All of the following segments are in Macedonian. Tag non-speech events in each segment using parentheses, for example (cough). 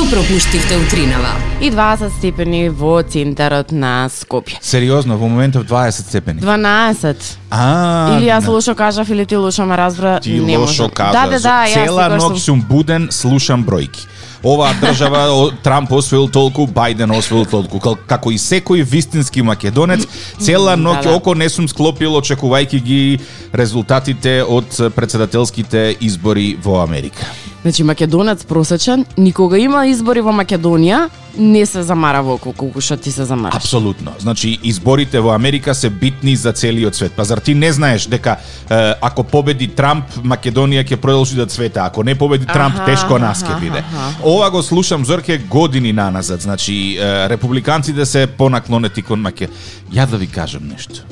Што пропуштивте утринава? И 20 степени во центарот на Скопје. Сериозно, во моментов 20 степени. 12. А, Или јас лошо кажав или ти лошо ме разбра, ти не лошо може. кажа. Да, да, да, јас Цела ноќ сум буден, слушам бројки. Оваа држава Трамп освоил толку, Бајден освоил толку. Како и секој вистински македонец, цела ноќ Да, да. око не сум склопил очекувајќи ги резултатите од председателските избори во Америка. Значи македонец просечен, никога има избори во Македонија, не се замара во колку што ти се замараш. Апсолутно. Значи, изборите во Америка се битни за целиот свет. Па зар ти не знаеш дека е, ако победи Трамп, Македонија ќе продолжи да цвета, ако не победи Трамп, Аха, тешко нас ќе биде. Ова го слушам Зорке години наназад. Значи, е, републиканците се понаклонети кон Маке. Ја да ви кажам нешто.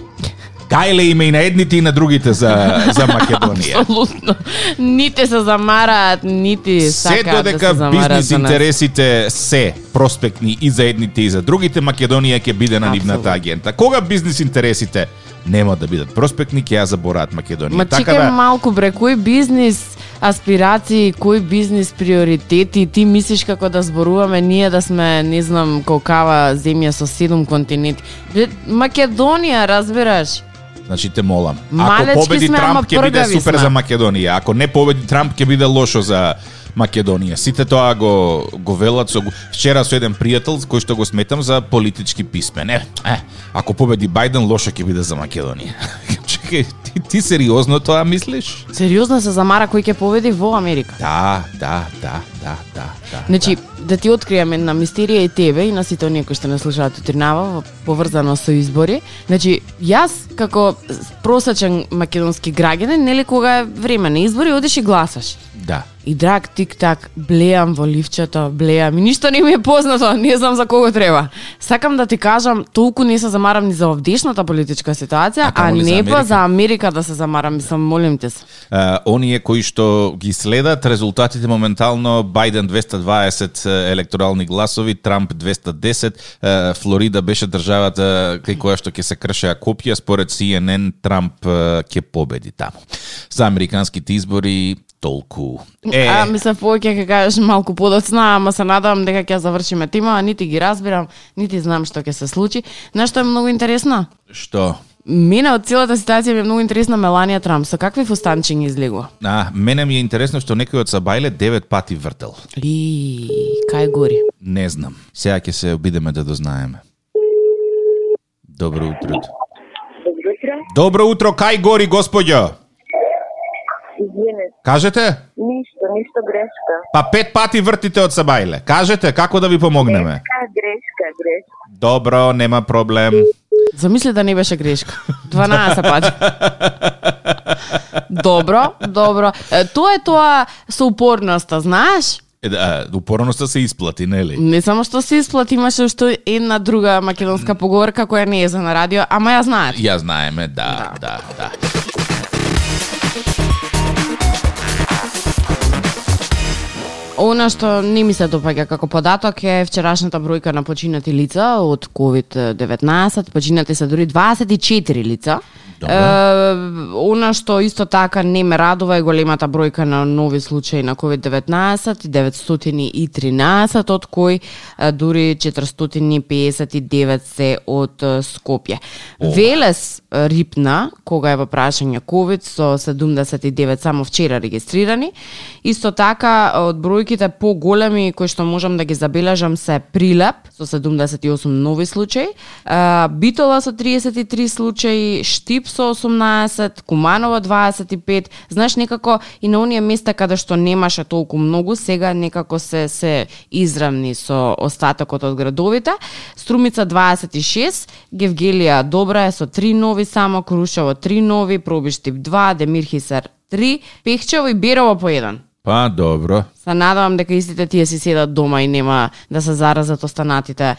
Гајле има и на едните и на другите за, за Македонија. Апсолутно. Нити се замараат, нити Се сакаат да се замараат бизнис за нас. интересите се проспектни и за едните и за другите, Македонија ќе биде на нивната агента. Кога бизнис интересите нема да бидат проспектни, ќе ја забораат Македонија. Ма така чекај да, малку бре, кој бизнис аспирации, кој бизнис приоритети, ти мислиш како да зборуваме ние да сме, не знам, колкава земја со седум континенти. Македонија, разбираш? Значи те молам. Малечки Ако победи сме, Трамп ќе биде супер сме. за Македонија. Ако не победи Трамп ќе биде лошо за Македонија. Сите тоа го го велат со вчера со еден пријател кој што го сметам за политички писмен. Е, е, ако победи Бајден лошо ќе биде за Македонија. (laughs) Чекај, ти, ти сериозно тоа мислиш? Сериозно се замара кој ќе победи во Америка. Да, да, да, да, да, да. Значи, да ти откријам една мистерија и тебе и на сите оние кои што не слушаат утринава поврзано со избори. Значи, јас како просечен македонски граѓанин, нели кога е време на избори, одиш и гласаш. Да. И драг тик-так, блеам во ливчето, блеам и ништо не ми е познато, не знам за кого треба. Сакам да ти кажам, толку не се замарам ни за овдешната политичка ситуација, А а, не па за Америка да се замарам, мислам, молим те се. Uh, оние кои што ги следат резултатите моментално Бајден 220 електорални гласови, Трамп 210, uh, Флорида беше државата кај која што ќе се кршеа копија според CNN Трамп ќе победи таму. За американските избори толку. Е. А, мислам, повеќе ќе кажеш малку подоцна, ама се надевам дека ќе завршиме тема, нити ги разбирам, нити знам што ќе се случи. Знаеш што е многу интересно? Што? Мене од целата ситуација ми е многу интересна Меланија Трамп. Со какви фустанчиња излегува? А, мене ми е интересно што некој од Сабајле 9 пати вртел. И кај гори? Не знам. Сега ќе се обидеме да дознаеме. Добро утро. Добро утро. Добро утро, кај гори, господјо? Кажете? Ништо, ништо грешка. Па пет пати вртите од Сабајле. Кажете, како да ви помогнеме? Грешка, грешка, грешка. Добро, нема проблем. Замисли да не беше грешка. 12 пати. (laughs) добро, добро. Е, Тоа е тоа со упорноста, знаеш? Е, да, упорноста се исплати, нели? Не само што се исплати, имаше уште една друга македонска поговорка која не е за на радио, ама ја знаат. Ја знаеме, да, да, да. Она што не ми се допаѓа како податок е вчерашната бројка на починати лица од COVID-19. Починати се дури 24 лица. Е, она што исто така не ме радува е големата бројка на нови случаи на COVID-19, 913, од кои дури 459 се од Скопје. Велес е, рипна, кога е во прашање COVID, со 79 само вчера регистрирани. Исто така, од бројките поголеми кои што можам да ги забележам се Прилеп со 78 нови случаи, Битола со 33 случаи, Штип со 18, Куманово 25. Знаеш некако и на оние места каде што немаше толку многу, сега некако се се изравни со остатокот од градовите. Струмица 26, Гевгелија Добра е со 3 нови само, Крушево 3 нови, Пробиштип 2, Демирхисар 3, Пехчево и Берово по 1. Па, добро. Се надевам дека истите тие си седат дома и нема да се заразат останатите е,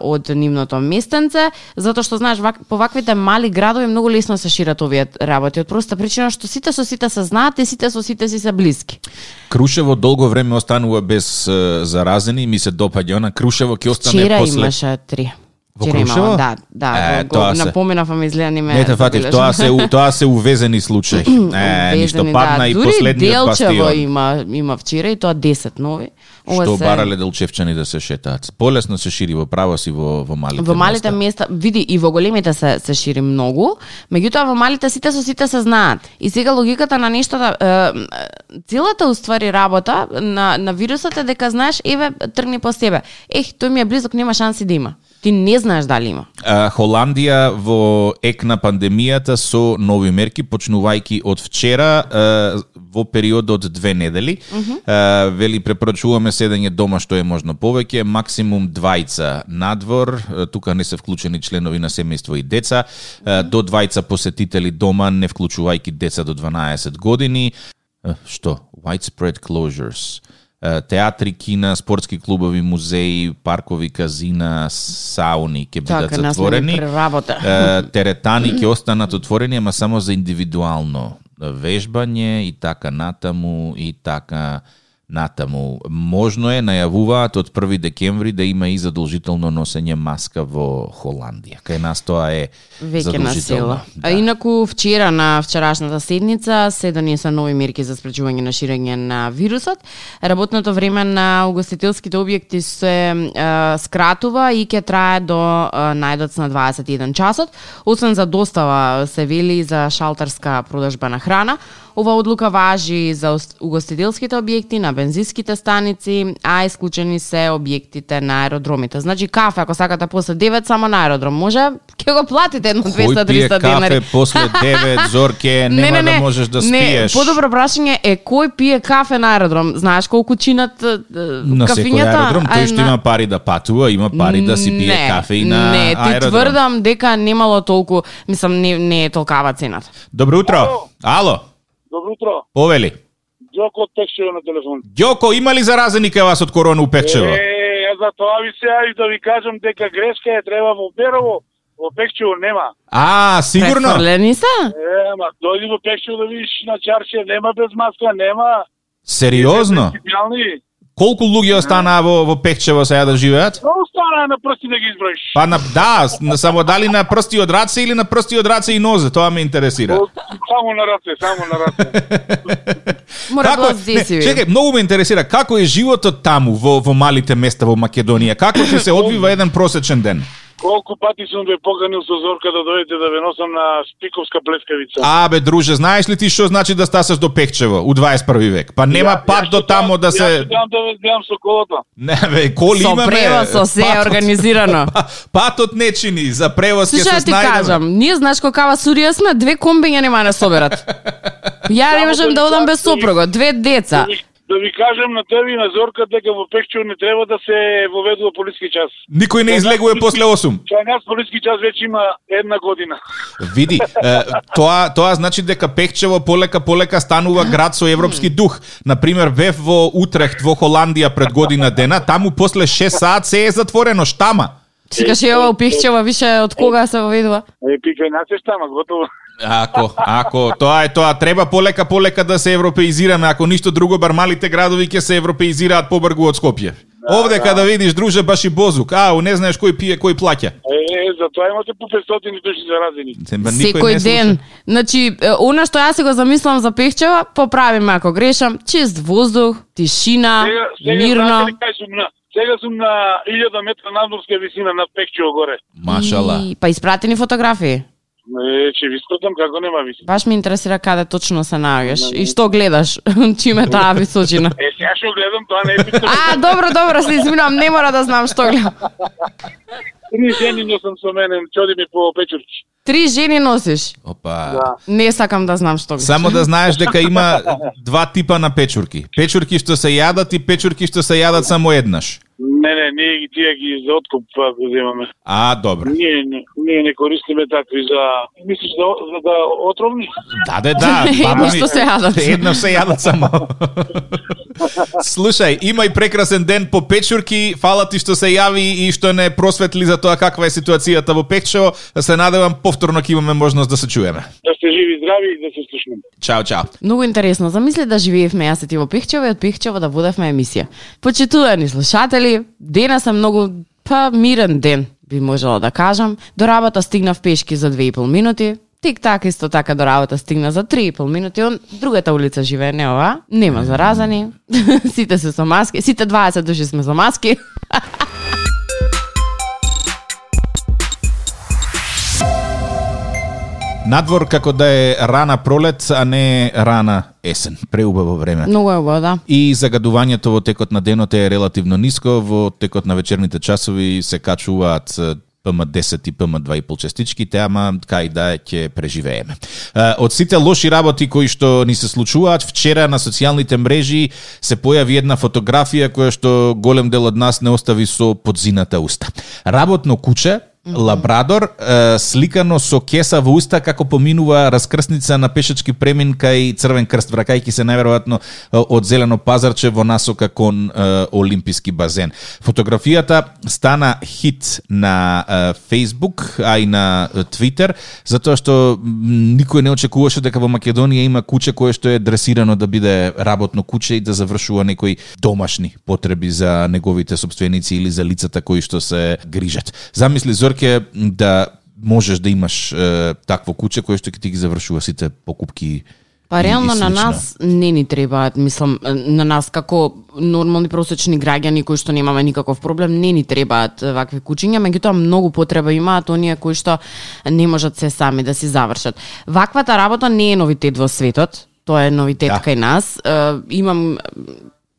од нивното местенце, затоа што знаеш вак, по ваквите мали градови многу лесно се шират овие работи од проста причина што сите со сите се знаат и сите со сите си се блиски. Крушево долго време останува без е, заразени, ми се допаѓа она Крушево ќе остане Вчера после имаше три. Во Крушево? да, да, Е, го, тоа го се- напоменав, ама изгледа не ме Не те фатив, тоа се (laughs) тоа се увезени случаи. Е, ништо Увезени, падна да. и Дури последниот Делчево бастион. има има вчера и тоа 10 нови. Ова Што се- барале делчевчани да се шетаат. Полесно се шири во право си во, во малите Во малите места. места, види и во големите се се шири многу, меѓутоа во малите сите со сите се знаат. И сега логиката на нештата е, е, целата уствари работа на на вирусот е дека знаеш еве тргни по себе. Ех, тој ми е близок, нема шанси да има. Ти не знаеш дали има. А, Холандија во ек на пандемијата со нови мерки, почнувајќи од вчера а, во период од две недели. А, вели препорачуваме седење дома што е можно повеќе, максимум двајца надвор, тука не се вклучени членови на семејство и деца, а, до двајца посетители дома, не вклучувајќи деца до 12 години. А, Што? Widespread closures. Театри, кина, спортски клубови, музеи, паркови, казина, сауни ќе бидат Така, затворени. теретани ќе останат отворени, ама само за индивидуално вежбање и така натаму и така натаму. Можно е, најавуваат од 1 декември да има и задолжително носење маска во Холандија. Кај нас тоа е Веќе на задолжително. села. А инаку вчера на вчерашната седница се донеса нови мерки за спречување на ширење на вирусот. Работното време на угостителските објекти се е, скратува и ќе трае до е, најдоцна 21 часот. Освен за достава се вели за шалтерска продажба на храна. Ова одлука важи за угостителските објекти, на бензинските станици, а исклучени се објектите на аеродромите. Значи кафе, ако сакате после 9 само на аеродром, може ќе го платите едно Кој пие 200-300 кафе после (laughs) 9 зорке, нема да можеш да Не, спиеш. подобро прашање е кој пие кафе на аеродром? Знаеш колку чинат На секој кафињата? аеродром, А тој што на- има пари да патува, има пари да си пие Не, кафе и на Не, ти аеродром. тврдам дека немало толку, мислам не, не е толкава цената. Добро утро. Ало, Добро утро. повели. Ѓоко од Пекшево на телефон. Ѓоко, има ли заразени кај вас од корона у Пекчево? Е, ја за тоа ви се јавив да ви кажам дека грешка е треба во Берово, во Пекчево нема. А, сигурно? Префрлени се? Е, ама дојди во Пекчево да видиш на чарше, нема без маска, нема. Сериозно? Принципиални. Колку луѓе останаа во, во Пекчево сега да живеат? Но остана на прсти да ги изброиш. Па на, да, на, само дали на прсти од раце или на прсти од раце и нозе, тоа ме интересира. Само на раце, само на раце. (laughs) Мора Како да? Не, чекај, многу ме интересира како е животот таму во во малите места во Македонија. Како ќе се (laughs) одвива еден просечен ден? Колку пати сум ве поканил со Зорка да дојдете да ве носам на Спиковска плескавица. А бе друже, знаеш ли ти што значи да стасаш до Пекчево у 21 век? Па нема Ја- пат ја до ќе тамо да Ја се ќе дам да ве гледам со колото. Не бе, коли Со имаме. превоз, со се патот- организирано. (laughs) Па- Патот не чини, за превоз ќе се ти снајдеме. кажам, ние знаеш колкава сурија сме, две комбиња нема да не соберат. (laughs) Ја не можам да одам без сопруга, две деца. Да ви, кажем на тебе и на Зорка дека во Пекчево не треба да се воведува полиски час. Никој не излегува после 8. Кај нас полиски час веќе има една година. Види, е, тоа тоа значи дека Пекчево полека полека станува град со европски дух. На пример, бев во Утрехт во Холандија пред година дена, таму после 6 саат се е затворено штама. Чекаш ја ова упихчева више од кога се воведува? Е, пика и нас е штама, готово. Ако, ако тоа е тоа, треба полека полека да се европеизираме, ако ништо друго бар малите градови ќе се европеизираат побргу од Скопје. Овде када видиш друже баш и бозук, ау, не знаеш кој пие, кој плаќа. Е, затоа имате по 500 души заразени. Ба, никој Секој ден. Значи, е, она што јас си го замислам за Пехчева, поправиме ако грешам, чист воздух, тишина, Сега, сега мирно. на? Сега сум на 1000 метра надморска висина над Пекчево горе. Машала. И, па испрати ни фотографии. Е, че ви скотам како нема висина. Баш ме интересира каде точно се наоѓаш и што гледаш, (laughs) чиме таа височина. Е, сега што гледам, тоа не е. А, добро, добро, се извинувам, не мора да знам што гледам. Три жени носам со мене, чоди ми по печурки. Три жени носиш. Опа. Да. Не сакам да знам што гледаш. Само да знаеш дека има два типа на печурки. Печурки што се јадат и печурки што се јадат само еднаш. Не, не, ние ги тие ги за откуп па, го земаме. А, добро. Ние, не, ние не користиме такви за... Мислиш за, за да отровни? Да, да, да. (laughs) Едно што се јадат. Едно се јадат само. Слушај, има и прекрасен ден по печурки. Фала ти што се јави и што не просветли за тоа каква е ситуацијата во Пекчево. Се надевам повторно ќе имаме можност да се чуеме. Да сте живи здрави и да се. Чао, чао. Многу интересно. Замисли да живеевме јас и ти во Пихчево и од Пихчево да водевме емисија. Почитувани слушатели, денес е многу па мирен ден, би можела да кажам. До работа стигнав пешки за 2,5 минути. Тик так исто така до работа стигна за 3,5 минути, он другата улица живее, не ова. Нема заразани. (laughs) сите се со маски, сите 20 души сме со маски. (laughs) Надвор како да е рана пролет, а не рана есен. Преубаво време. Многу е убаво, да. И загадувањето во текот на денот е релативно ниско, во текот на вечерните часови се качуваат е, ПМ10 и ПМ2,5 частичките, ама кај да ќе преживееме. Од сите лоши работи кои што ни се случуваат, вчера на социјалните мрежи се појави една фотографија која што голем дел од нас не остави со подзината уста. Работно куче, Лабрадор, е, сликано со кеса во уста како поминува раскрсница на пешачки премин кај Црвен крст, вракајќи се најверојатно од зелено пазарче во насока кон е, Олимписки базен. Фотографијата стана хит на е, Facebook, а и на Twitter, затоа што никој не очекуваше дека во Македонија има куче кое што е дресирано да биде работно куче и да завршува некои домашни потреби за неговите собственици или за лицата кои што се грижат. Замисли Зорке да можеш да имаш е, такво куче кое што ќе ти ги завршува сите покупки Па реално на нас не ни требаат, мислам, на нас како нормални просечни граѓани кои што немаме никаков проблем, не ни требаат е, вакви кучиња, меѓутоа многу потреба имаат оние кои што не можат се сами да си завршат. Ваквата работа не е новитет во светот, тоа е новитет Да. кај нас. Е, имам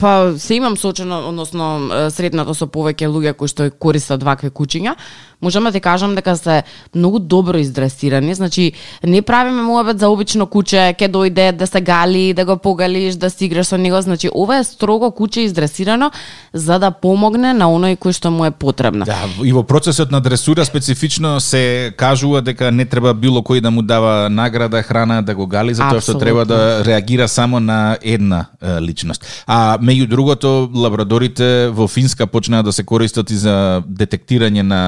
Па се имам сочено, односно е, сретнато со повеќе луѓе кои што користат вакви кучиња. Можам да ти кажам дека се многу добро издресирани, значи не правиме муабет за обично куче, ке дојде да се гали, да го погалиш, да си играш со него, значи ова е строго куче издресирано за да помогне на оној кој што му е потребно. Да, и во процесот на дресура специфично се кажува дека не треба било кој да му дава награда, храна, да го гали, затоа што Апсолутно. треба да реагира само на една е, личност. А меѓу другото, лабрадорите во Финска почнаа да се користат и за детектирање на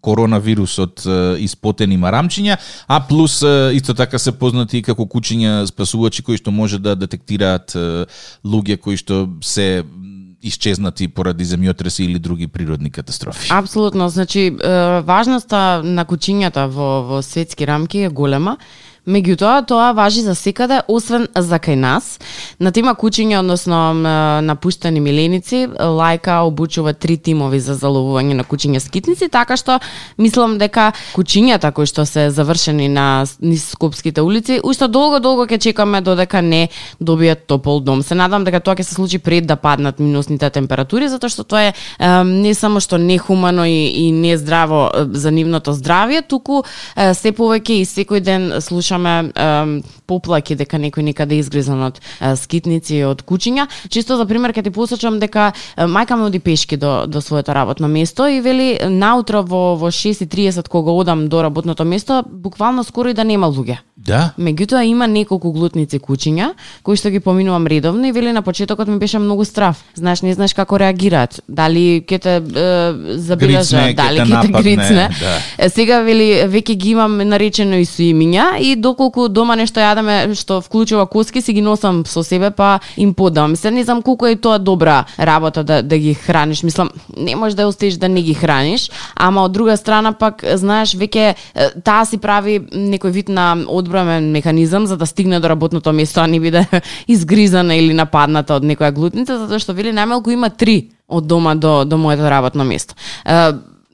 коронавирусот испотени марамчиња, а плюс исто така се познати и како кучиња спасувачи кои што може да детектираат луѓе кои што се исчезнати поради земјотреси или други природни катастрофи. Апсолутно, значи важноста на кучињата во во светски рамки е голема. Меѓутоа, тоа важи за секаде, освен за кај нас. На тема кучиња, односно напуштени миленици, Лајка обучува три тимови за заловување на кучиња скитници, така што мислам дека кучињата кои што се завршени на низ Скопските улици, уште долго-долго ќе чекаме додека не добијат топол дом. Се надам дека тоа ќе се случи пред да паднат минусните температури, затоа што тоа е ем, не само што нехумано и, и не здраво за нивното здравје, туку е, се повеќе и секој ден слушаме ем, поплаки дека некој некаде е изгризан од е, скитници и од кучиња. Чисто за пример ќе ти посочам дека е, мајка ме оди пешки до до своето работно место и вели наутро во во 6:30 кога одам до работното место, буквално скоро и да нема луѓе. Да? Меѓутоа има неколку глутници кучиња кои што ги поминувам редовно и вели на почетокот ми беше многу страв. Знаеш, не знаеш како реагираат. Дали ќе те е, забележа, дали ќе те грицне. да. Е, Сега вели веќе ги имам наречено и со имиња и доколку дома нешто јадеме што вклучува коски си ги носам со себе па им подам. Се не знам колку е тоа добра работа да да ги храниш. Мислам, не можеш да ја оставиш да не ги храниш, ама од друга страна пак знаеш веќе таа си прави некој вид на одбрамен механизам за да стигне до работното место, а не биде да (laughs) изгризана или нападната од некоја глутница, затоа што вели најмалку има три од дома до до моето работно место.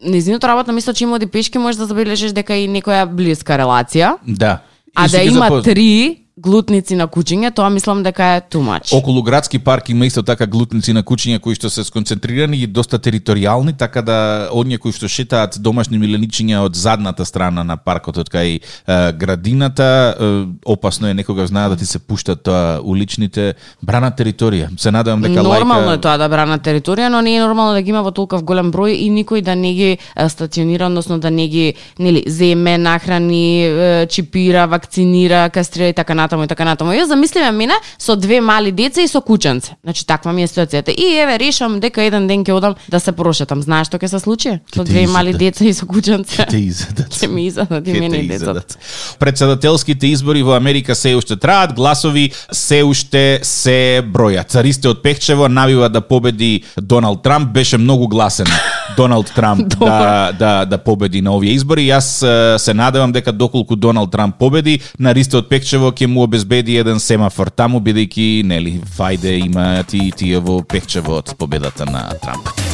Незиното работно место че има оди пешки може да забележиш дека и некоја блиска релација, Да а И си да глутници на кучиње, тоа мислам дека е too much. Околу градски парк има исто така глутници на кучиња кои што се сконцентрирани и доста територијални, така да оние кои што шетаат домашни миленичиња од задната страна на паркот од кај е, градината, е, опасно е некогаш знаат да ти се пуштат тоа уличните брана територија. Се надевам дека Нормално лајка... е тоа да брана територија, но не е нормално да ги има во толков голем број и никој да не ги стационира, односно да не ги нели земе, нахрани, чипира, вакцинира, кастрира и така натаму и така натаму. Ја замислиме мене со две мали деца и со кученце. Значи таква ми е ситуацијата. И еве решам дека еден ден ќе одам да се прошетам. Знаеш што ќе се случи? Со две мали деца и со кученце. те изедат. Ќе ми изедат и Ќе мене и децата. Председателските избори во Америка се уште траат, гласови се уште се бројат. Царисте од Пехчево навива да победи Доналд Трамп, беше многу гласен (laughs) Доналд Трамп (laughs) да, да, да победи на овие избори. Јас се надевам дека доколку Доналд Трамп победи, на Ристо од Пекчево ќе му обезбеди еден семафор таму, бидејќи, нели, фајде има ти тие во Пекчево од победата на Трамп.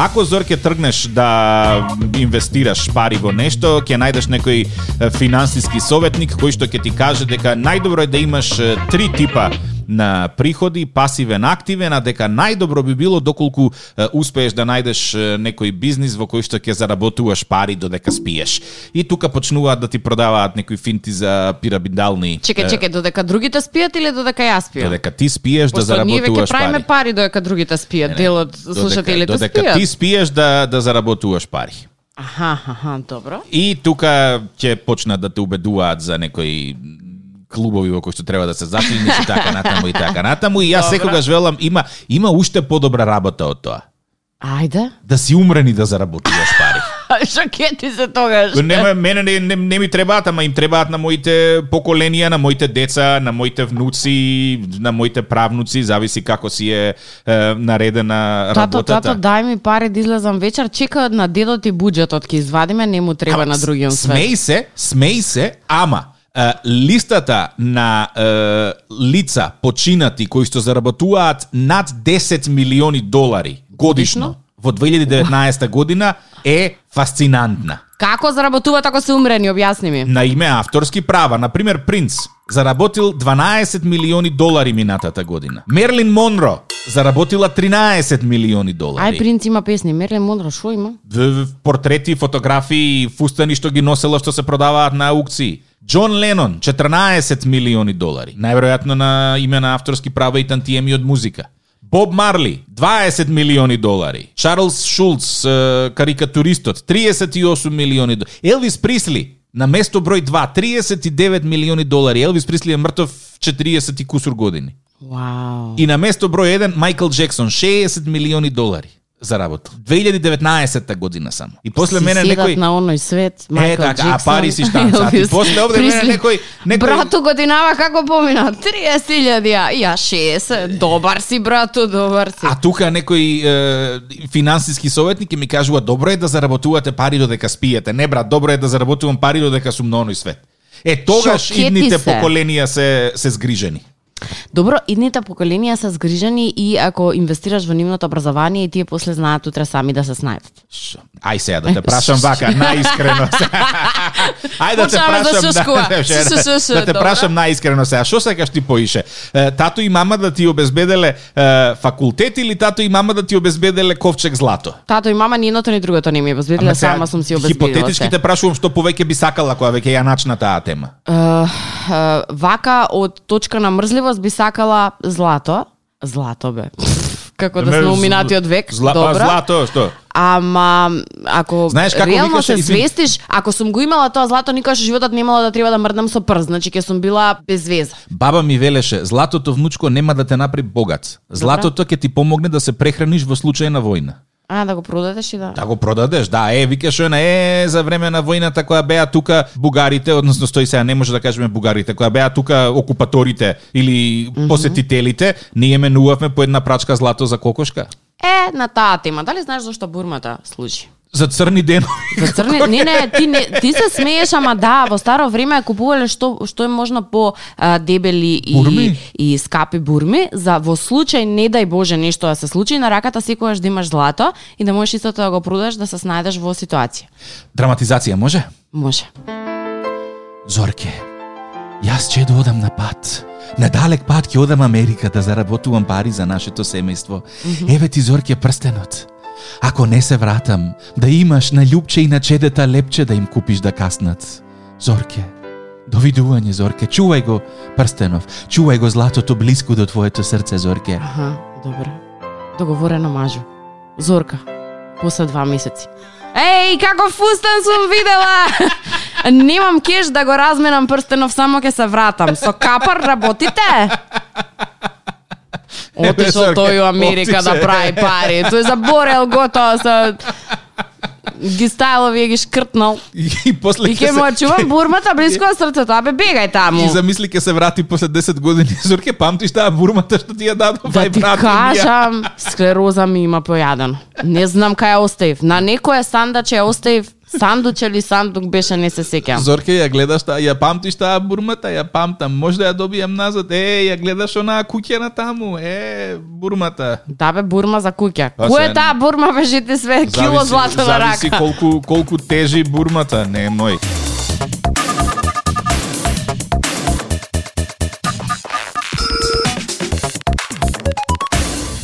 Ако Зорке тргнеш да инвестираш пари во нешто, ќе најдеш некој финансиски советник кој што ќе ти каже дека најдобро е да имаш три типа на приходи, пасивен, активен, а дека најдобро би било доколку успееш да најдеш некој бизнис во кој што ќе заработуваш пари додека спиеш. И тука почнуваат да ти продаваат некои финти за пирамидални. Чекај, чекај, додека другите спијат или додека јас спијам? Додека ти спиеш да Пошто ние веќе заработуваш правиме пари. пари додека другите спијат. Дел од слушателите додека спијат. ти спиеш да да заработуваш пари. Аха, аха, добро. И тука ќе почнат да те убедуваат за некои клубови во кои што треба да се заклиниш и така натаму и така натаму и јас секогаш велам има има уште подобра работа од тоа. Ајде. Да си умрен и да заработуваш пари. (laughs) Што ке ти се тогаш? Нема мене не, не, не ми требаат, ама им требаат на моите поколенија, на моите деца, на моите внуци, на моите правнуци, зависи како си е, е наредена Тато, работата. тато, дај ми пари да излезам вечер, чека на дедот и буџетот ќе извадиме, не му треба на другиот свет. Смеј се, смеј се, ама листата на е, лица починати кои што заработуваат над 10 милиони долари годишно во 2019 година е фасцинантна. Како заработуваат ако се умрени, објасни ми. На име авторски права, на пример Принц заработил 12 милиони долари минатата година. Мерлин Монро заработила 13 милиони долари. Ај принц има песни, Мерлин Монро шо има? Портрети, фотографии, фустани што ги носела што се продаваат на аукции. Џон Ленон 14 милиони долари. Најверојатно на име на авторски права и тантиеми од музика. Боб Марли 20 милиони долари. Чарлс Шулц карикатуристот 38 милиони долари. Елвис Присли на место број 2 39 милиони долари. Елвис Присли е мртов 40 и кусур години. Вау. И на место број 1 Майкл Джексон 60 милиони долари заработил. 2019 година само. И после Си мене некој на оној свет, Майкл така, а Джексон, пари си штанцат. (laughs) И Елвис после овде мене некој- некој- Брату годинава како помина? 30.000, ја, ја 60. Добар си, брату, добар си. А тука некој е, финансиски советник ми кажува добро е да заработувате пари додека спиете. Не брат, добро е да заработувам пари додека сум на оној свет. Е тогаш идните се. поколенија се се згрижени. Добро, идните поколенија се згрижани и ако инвестираш во нивното образование и тие после знаат утре сами да се снајдат. Ај сега да те прашам (laughs) вака, најискрено. (laughs) Ај да те да прашам да, (laughs) да те прашам најискрено сега. Што сакаш ти поише? Тато и мама да ти обезбеделе факултет или тато и мама да ти обезбеделе ковчег злато? Тато и мама ни едното ни другото не ми обезбедиле, сега, сама сум си обезбедила Хипотетички се. те прашувам што повеќе би сакала кога веќе ја начна таа тема. Вака од точка на мрзливост би сакала злато. Злато бе. Како да сме уминатиот век. Зла, Добро. Злато, што? Ама ако Знаеш како реално се свестиш, ако сум го имала тоа злато, никогаш во животот немала да треба да мрдам со прст, значи ќе сум била без веза. Баба ми велеше, златото внучко нема да те направи богат. Златото ќе ти помогне да се прехраниш во случај на војна. А, да го продадеш и да... Да го продадеш, да, е, викаш една, е, за време на војната која беа тука бугарите, односно стои сега, не може да кажеме бугарите, која беа тука окупаторите или посетителите, ние менувавме по една прачка злато за кокошка. Е, на таа тема, дали знаеш зашто бурмата служи? За црни денови. За црни, не, не, ти не, ти се смееш, ама да, во старо време купувале што што е можно по а, дебели и Бурми? и скапи бурми, за во случај не дај Боже нешто да се случи, на раката секогаш да имаш злато и да можеш истото да го продаш да се снајдеш во ситуација. Драматизација може? Може. Зорке, јас ќе да одам на пат. На далек пат ќе одам Америка да заработувам пари за нашето семејство. Еве ти Зорке прстенот. Ако не се вратам, да имаш на љубче и на чедета лепче да им купиш да каснат. Зорке, довидување Зорке, чувај го прстенов, чувај го златото близко до твоето срце Зорке. Аха, добро. Договорено мажу. Зорка, после два месеци. Еј, како фустан сум видела! (laughs) Немам кеш да го разменам прстенов, само ќе се вратам. Со капар работите? Отишол тој у (laughs) Америка да прави пари. Тој заборел готово со ги стајало вие ги шкртнал. И, после И ќе му чувам (laughs) бурмата близко од срцето, абе бегај таму. И замисли ќе се врати после 10 години. (laughs) Зорке, памтиш таа бурмата што ти ја дадов? Да ти кажам, склероза ми има појадено. Не знам кај ја оставив. На некоја сандаче ја оставив, сандуч или сандук беше, не се сеќам. Зорке, ја гледаш таа, ја памтиш таа бурмата, ја памтам. Може да ја добијам назад. Е, ја гледаш онаа куќа на таму. Е, бурмата. Да бе, бурма за куќа. Па Кој е таа бурма беше ти све кило злато на зависи рака? колку колку тежи бурмата, не мој.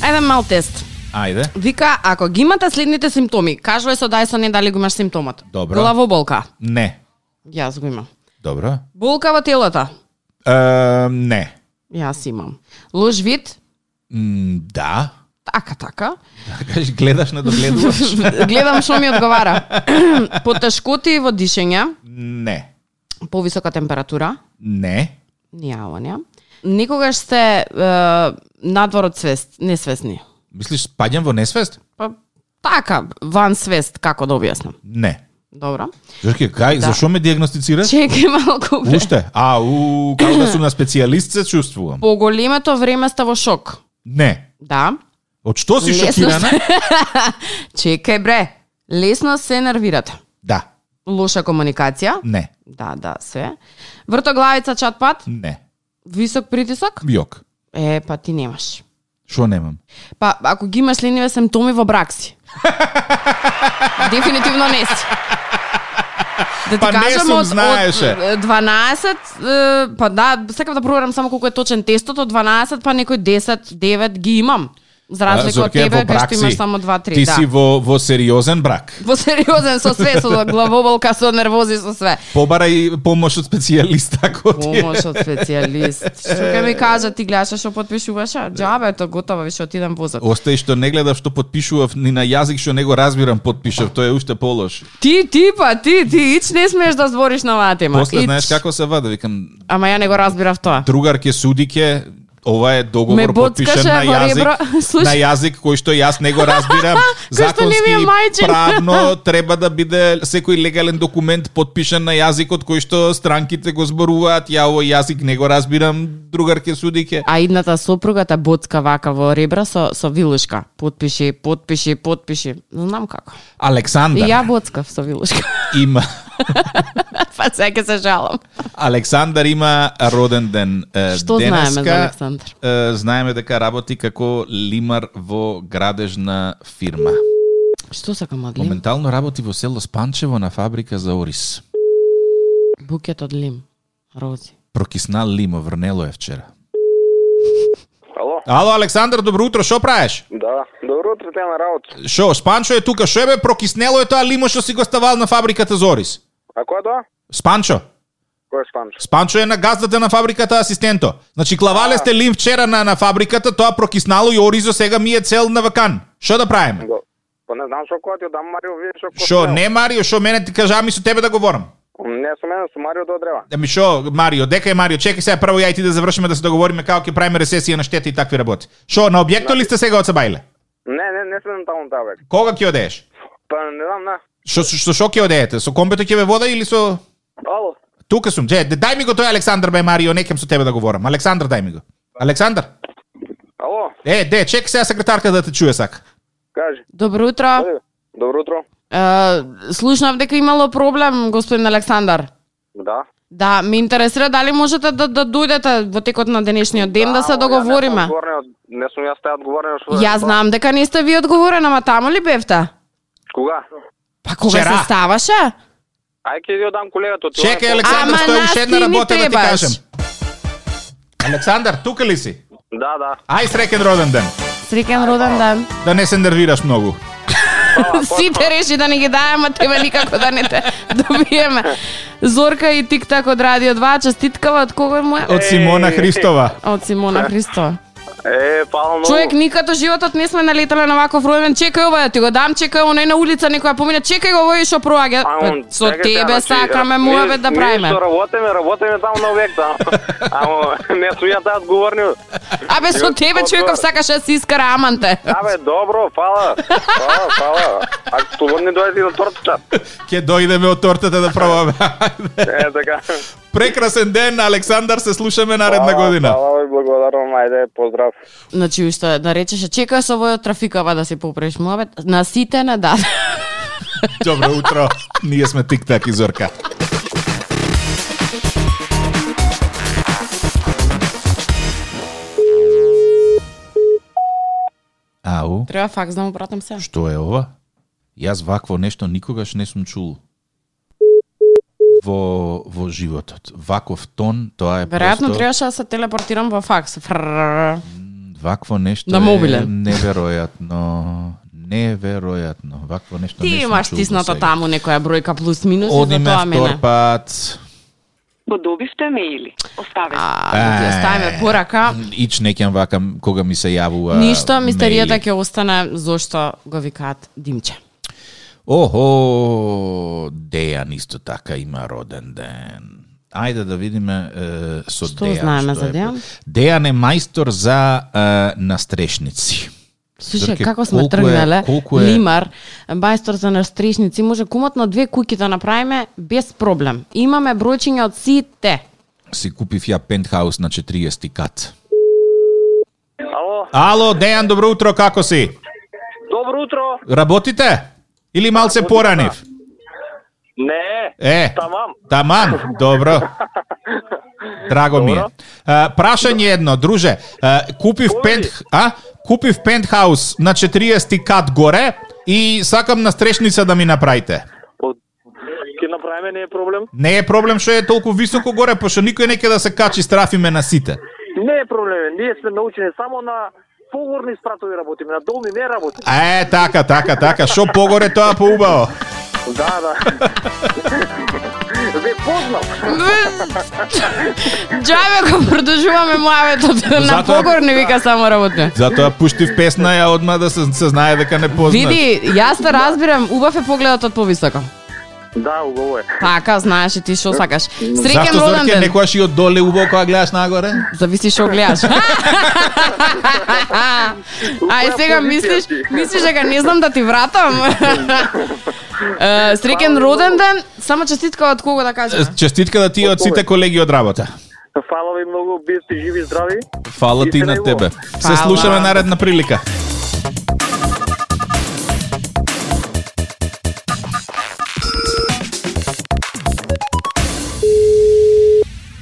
Ајде мал тест. Ајде. Вика, ако ги имате следните симптоми, кажувај со дај со не дали го имаш симптомот. Добро. Главоболка. Не. Јас го имам. Добро. Болка во телото. Е, не. Јас имам. Лош вид. М, да. Така, така. Кажеш, гледаш, не догледуваш? (laughs) Гледам што ми одговара. (clears throat) Потешкоти во дишење, не. повисока температура, Не. Нијавања. Никогаш сте е, надвор од свест, несвесни. Мислиш, спаѓам во несвест? Па, така, ван свест, како да објаснам. Не. Добро. Жорке, кај, Да. зашо ме диагностицираш? Чекај малку. бре. Уште? А, у, како да сум на специјалист се чувствувам. По големето време сте во шок. Не. Да. Од што си Лесно шокирана? (laughs) Чекај бре. Лесно се нервирате. Да. Лоша комуникација. Не. Да, да, се. Вртоглавица чатпат. Не. Висок притисок. Јок. Е, па ти немаш. Шо немам? Па, ако ги имаш следниве симптоми во брак си. (laughs) Дефинитивно не си. Да ти Па не кажам, сум, од, знаеше. од 12, е, па да, сакам да проверам само колку е точен тестот, од 12 па некој 10, 9 ги имам. За разлика од тебе, кај што имаш само 2-3, Ти да. си во, во сериозен брак. Во сериозен со све, со главоболка, со нервози, со све. Побарај помош од специјалист ако ти. Помош од специјалист. Што ќе ми кажа, ти гледаш што подпишуваше? Джабе, то готово, више отидам возот. Остај што не гледав што подпишував ни на јазик што не го разбирам подпишав, тоа е уште полош. Ти, ти па, ти, ти, ич не смееш да збориш на оваа тема. После Ич. знаеш како се вада, викам Ама ја не го разбирав тоа. другар ке суди ке ова е Ме договор боцкаше подпишан на јазик, на (laughs) јазик кој што јас не го (laughs) разбирам. Законски правно треба да биде секој легален документ подпишан на јазикот кој што странките го зборуваат. Ја овој јазик не го разбирам, другар ке суди ке. А идната сопругата боцка вака во ребра со, со вилушка. Подпиши, подпиши, подпиши. Знам како. И Александар ја боцкав со вилушка. има (laughs) па сега се жалам. Александар има роден ден Што денеска. знаеме за Александар? Знаеме дека работи како лимар во градежна фирма. Што сакам од лим? Моментално работи во село Спанчево на фабрика за ориз. Букет од лим. Рози. Прокиснал лимо, врнело е вчера. Ало? Ало, Александар, добро утро, шо правиш? Да. Добро утро те на работа. Шо, Спанчо е тука, шо е бе, прокиснело е тоа лимо што си го ставал на фабриката за ориз? А кој тоа? Спанчо, Кој е Спанчо? Спанчо е на газдата на фабриката асистенто. Значи, клавале сте лим вчера на, на фабриката, тоа прокиснало и оризо сега ми е цел на вакан. Шо да правиме? Па не знам што кој ти дам Марио, вие што сте? не Марио, шо мене ти кажа, ами со тебе да говорам. Не со мене, со Марио до древа. Ами шо, Марио, дека е Марио, чекај сега прво ја и ти да завршиме да се договориме како ќе правиме ресесија на штети и такви работи. Шо, на објекто ли сте сега од Сабајле? Не, не, не сме таму таа. Кога ќе одееш? Па не знам, не. Шо со шо ќе одеете? Со комбето ќе ве вода или со Ало? Тука сум. Че, дај ми го тој Александар бе Марио, некем со тебе да говорам. Александар, дај ми го. Александар? Ало? Е, де, чекај сега секретарка да те чуе сака. Кажи. Добро утро. Добро утро. Е, слушнав дека имало проблем, господин Александар. Да. Да, ме интересира дали можете да, да дојдете во текот на денешниот ден да, се ама ја договориме. Не сум одговорен, не сум јас тај одговорен што. Ја знам дека не сте ви одговорен, ама таму ли бевте? Кога? Па кога Вчера. се ставаше? Ај ќе ја дам колегата. ти Чекај, Ама стои уште една работа да ти требаш. кажем. Александар, тука ли си? Да, да. Ај среќен роден ден. Среќен роден ден. Да не се нервираш многу. (laughs) Сите реши да ни ги дајаме, тебе никако да не те (laughs) добиеме. Зорка и Тиктак од Радио 2, честиткава од кого е? Од Симона Христова. Од Симона Христова. Е, фала многу. Човек никад во животот не сме налетале на ваков ројден. Чекај ова, да ти го дам, чекај оној на улица некоја помине, чекај го овој што проаѓа. А, Па, он, Со тебе значи, сакаме муавет да правиме. Ние што работиме, работиме таму на објекта. (laughs) Ама не сум ја таа одговорни. Абе со тебе човеков сакаше да си искара аманте. Абе, добро, фала. Фала, фала. Ако слободни дојди до тортата. Ќе дојдеме од тортата да пробаме. Е, така. Прекрасен ден, Александар, се слушаме наредна година. Фала благодарам, ајде, поздрав. Значи уште да речеше чекај со овој од трафикава да си попреш муавет. На сите не да. (laughs) Добро утро. Ние сме Тик-так и Зорка. Ау, Треба факс да му пратам се. што е ова? Јас вакво нешто никогаш не сум чул во во животот. Ваков тон, тоа е Веројатно просто требаше да се телепортирам во факс. Фрррр. Вакво нешто На е неверојатно. Неверојатно. Вакво нешто не Ти сум имаш тисната таму некоја бројка плюс минус и за Одиме тоа мене. пат. Подобивте мејли. Оставете. А, ти оставиме порака. Ич не ќе вака кога ми се јавува Ништо, мистеријата ќе остане зошто го викаат Димче. Охо, Дејан исто така има роден ден. Ајде да видиме е, со Што Дејан. знаеме што за е. Дејан? Дејан е мајстор за е, настрешници. Слушај, како сме е- тргнале, е- Лимар, мајстор за настрешници, може кумотно две куќи да направиме без проблем. Имаме бројчиња од сите. Си купив ја пентхаус на 40 кат. Ало, Ало, Дејан, добро утро, како си? добро утро. Работите? Или малце поранив? Не, Е, тамам. Тамам, добро. Драго ми е. Добро. А, прашање едно, друже. А, купив Кој? пент, а? Купив пентхаус на 40 кат горе и сакам на стрешница да ми направите. Ке направиме, не е проблем. Не е проблем што е толку високо горе, пошто никој не ќе да се качи, страфиме на сите. Не е проблем. Ние сме научени само на погорни спратови работиме, на долни не работиме. Е, така, така, така. Шо погоре тоа поубаво. Да, да. (laughs) Ве познав. Джабе го продолжуваме муаветот на погор не вика само работне. Затоа пуштив песна ја одма да се, се знае дека не познаш. Види, јас те разбирам, убав е погледот од повисоко. Да, убаво е. Така, знаеш и ти што сакаш. Среќен роден Зорке ден. некојаш и од доле убаво кога гледаш нагоре? Зависи што гледаш. (laughs) (laughs) Ај сега мислиш, мислиш дека не знам да ти вратам. Е, Среќен роден ден, само честитка од кого да кажеш? Честитка да ти од сите колеги од работа. Фала ви многу, бите живи и здрави. Фала ти на тебе. Фала. Се слушаме наредна прилика.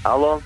Ало.